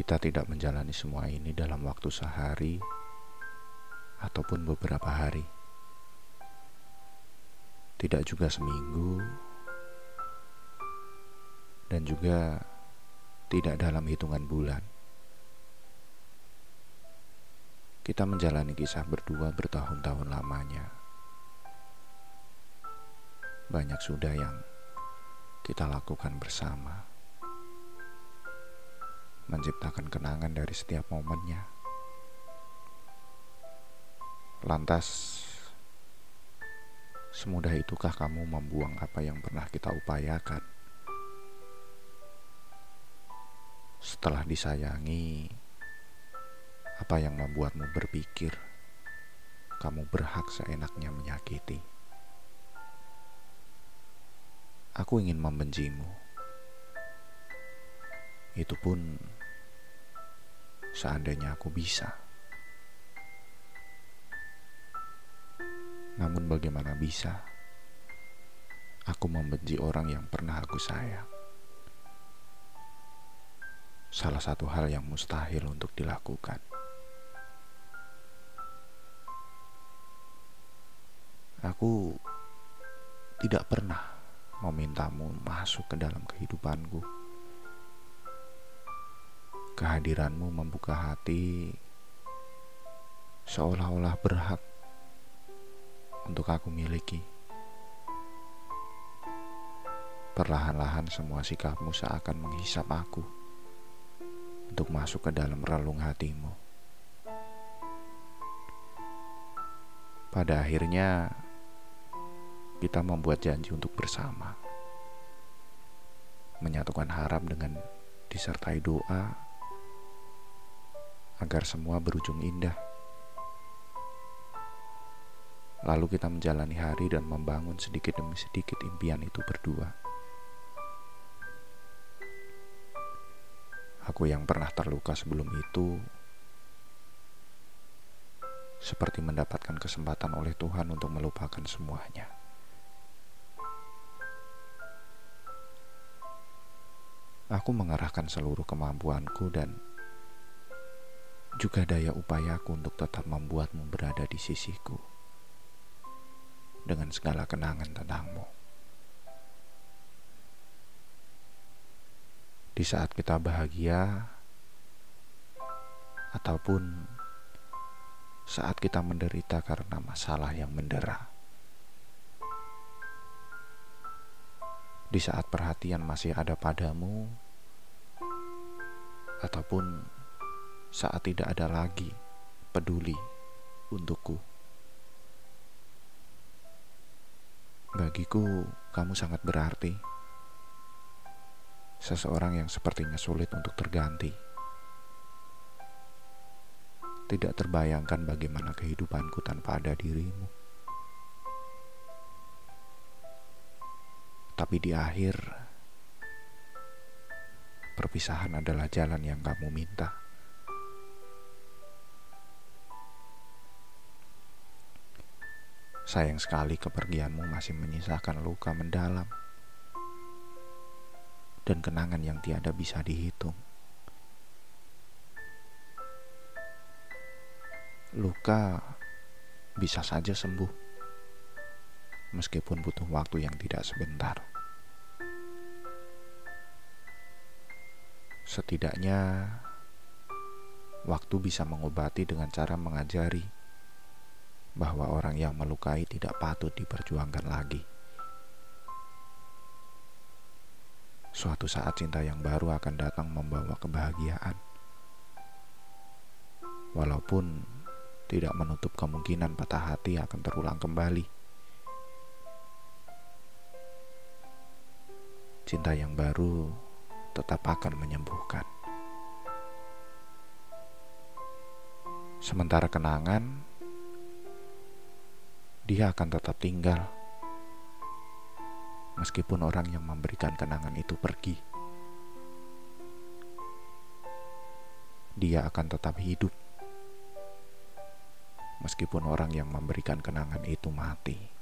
Kita tidak menjalani semua ini dalam waktu sehari ataupun beberapa hari. Tidak juga seminggu dan juga tidak dalam hitungan bulan. Kita menjalani kisah berdua bertahun-tahun lamanya. Banyak sudah yang kita lakukan bersama menciptakan kenangan dari setiap momennya. Lantas, semudah itukah kamu membuang apa yang pernah kita upayakan? Setelah disayangi, apa yang membuatmu berpikir kamu berhak seenaknya menyakiti? Aku ingin membencimu. Itu pun seandainya aku bisa. Namun bagaimana bisa aku membenci orang yang pernah aku sayang? Salah satu hal yang mustahil untuk dilakukan. Aku tidak pernah memintamu masuk ke dalam kehidupanku Kehadiranmu membuka hati seolah-olah berhak untuk aku miliki. Perlahan-lahan semua sikapmu seakan menghisap aku untuk masuk ke dalam relung hatimu. Pada akhirnya, kita membuat janji untuk bersama, menyatukan harap dengan disertai doa agar semua berujung indah. Lalu kita menjalani hari dan membangun sedikit demi sedikit impian itu berdua. Aku yang pernah terluka sebelum itu seperti mendapatkan kesempatan oleh Tuhan untuk melupakan semuanya. Aku mengarahkan seluruh kemampuanku dan juga daya upayaku untuk tetap membuatmu berada di sisiku dengan segala kenangan tentangmu. Di saat kita bahagia ataupun saat kita menderita karena masalah yang mendera. Di saat perhatian masih ada padamu ataupun saat tidak ada lagi peduli untukku. Bagiku, kamu sangat berarti. Seseorang yang sepertinya sulit untuk terganti. Tidak terbayangkan bagaimana kehidupanku tanpa ada dirimu. Tapi di akhir, perpisahan adalah jalan yang kamu minta. Sayang sekali kepergianmu masih menyisakan luka mendalam dan kenangan yang tiada bisa dihitung. Luka bisa saja sembuh, meskipun butuh waktu yang tidak sebentar. Setidaknya, waktu bisa mengobati dengan cara mengajari bahwa orang yang melukai tidak patut diperjuangkan lagi. Suatu saat cinta yang baru akan datang membawa kebahagiaan. Walaupun tidak menutup kemungkinan patah hati akan terulang kembali. Cinta yang baru tetap akan menyembuhkan. Sementara kenangan dia akan tetap tinggal. Meskipun orang yang memberikan kenangan itu pergi, dia akan tetap hidup. Meskipun orang yang memberikan kenangan itu mati.